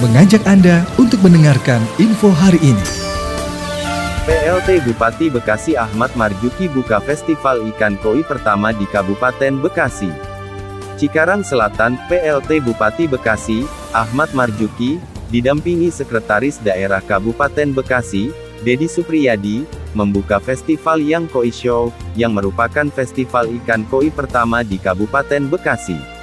mengajak Anda untuk mendengarkan info hari ini. PLT Bupati Bekasi Ahmad Marjuki buka Festival Ikan Koi pertama di Kabupaten Bekasi. Cikarang Selatan, PLT Bupati Bekasi, Ahmad Marjuki, didampingi Sekretaris Daerah Kabupaten Bekasi, Dedi Supriyadi, membuka Festival Yang Koi Show, yang merupakan festival ikan koi pertama di Kabupaten Bekasi.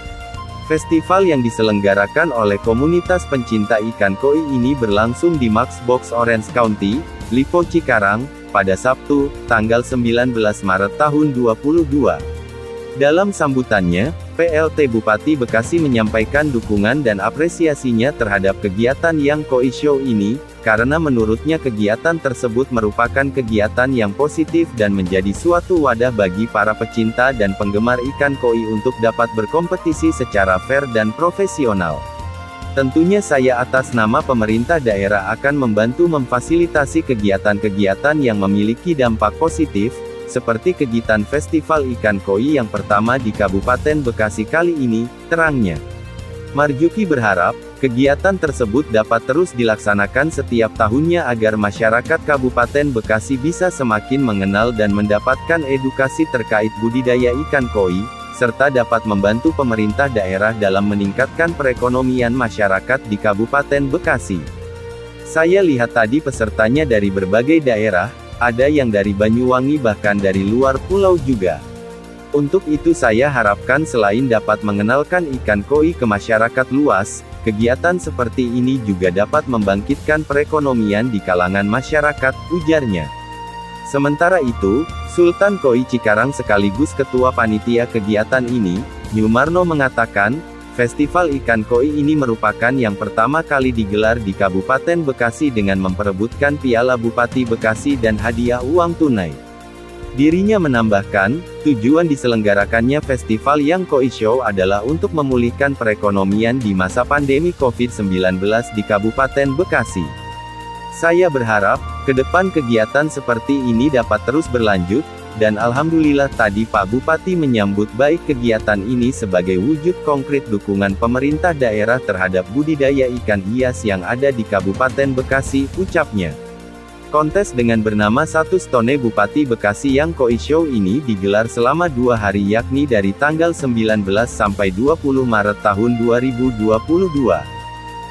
Festival yang diselenggarakan oleh komunitas pencinta ikan koi ini berlangsung di Max Box Orange County, Lipo Cikarang, pada Sabtu, tanggal 19 Maret tahun 2022. Dalam sambutannya, PLT Bupati Bekasi menyampaikan dukungan dan apresiasinya terhadap kegiatan Yang Koi Show ini, karena menurutnya kegiatan tersebut merupakan kegiatan yang positif dan menjadi suatu wadah bagi para pecinta dan penggemar ikan koi untuk dapat berkompetisi secara fair dan profesional. Tentunya saya atas nama pemerintah daerah akan membantu memfasilitasi kegiatan-kegiatan yang memiliki dampak positif, seperti kegiatan Festival Ikan Koi yang pertama di Kabupaten Bekasi kali ini, terangnya. Marjuki berharap, kegiatan tersebut dapat terus dilaksanakan setiap tahunnya agar masyarakat Kabupaten Bekasi bisa semakin mengenal dan mendapatkan edukasi terkait budidaya ikan koi, serta dapat membantu pemerintah daerah dalam meningkatkan perekonomian masyarakat di Kabupaten Bekasi. Saya lihat tadi pesertanya dari berbagai daerah, ada yang dari Banyuwangi bahkan dari luar pulau juga. Untuk itu saya harapkan selain dapat mengenalkan ikan koi ke masyarakat luas, kegiatan seperti ini juga dapat membangkitkan perekonomian di kalangan masyarakat, ujarnya. Sementara itu, Sultan Koi Cikarang sekaligus ketua panitia kegiatan ini, Yumarno mengatakan, Festival Ikan Koi ini merupakan yang pertama kali digelar di Kabupaten Bekasi dengan memperebutkan Piala Bupati Bekasi dan hadiah uang tunai. Dirinya menambahkan, tujuan diselenggarakannya festival Yang Koi Show adalah untuk memulihkan perekonomian di masa pandemi COVID-19 di Kabupaten Bekasi. Saya berharap, ke depan kegiatan seperti ini dapat terus berlanjut, dan Alhamdulillah tadi Pak Bupati menyambut baik kegiatan ini sebagai wujud konkret dukungan pemerintah daerah terhadap budidaya ikan hias yang ada di Kabupaten Bekasi, ucapnya. Kontes dengan bernama Satu Stone Bupati Bekasi yang Koi Show ini digelar selama dua hari yakni dari tanggal 19 sampai 20 Maret tahun 2022.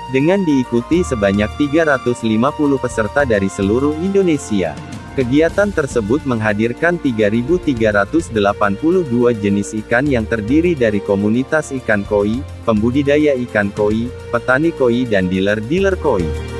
Dengan diikuti sebanyak 350 peserta dari seluruh Indonesia. Kegiatan tersebut menghadirkan 3.382 jenis ikan yang terdiri dari komunitas ikan koi, pembudidaya ikan koi, petani koi dan dealer-dealer koi.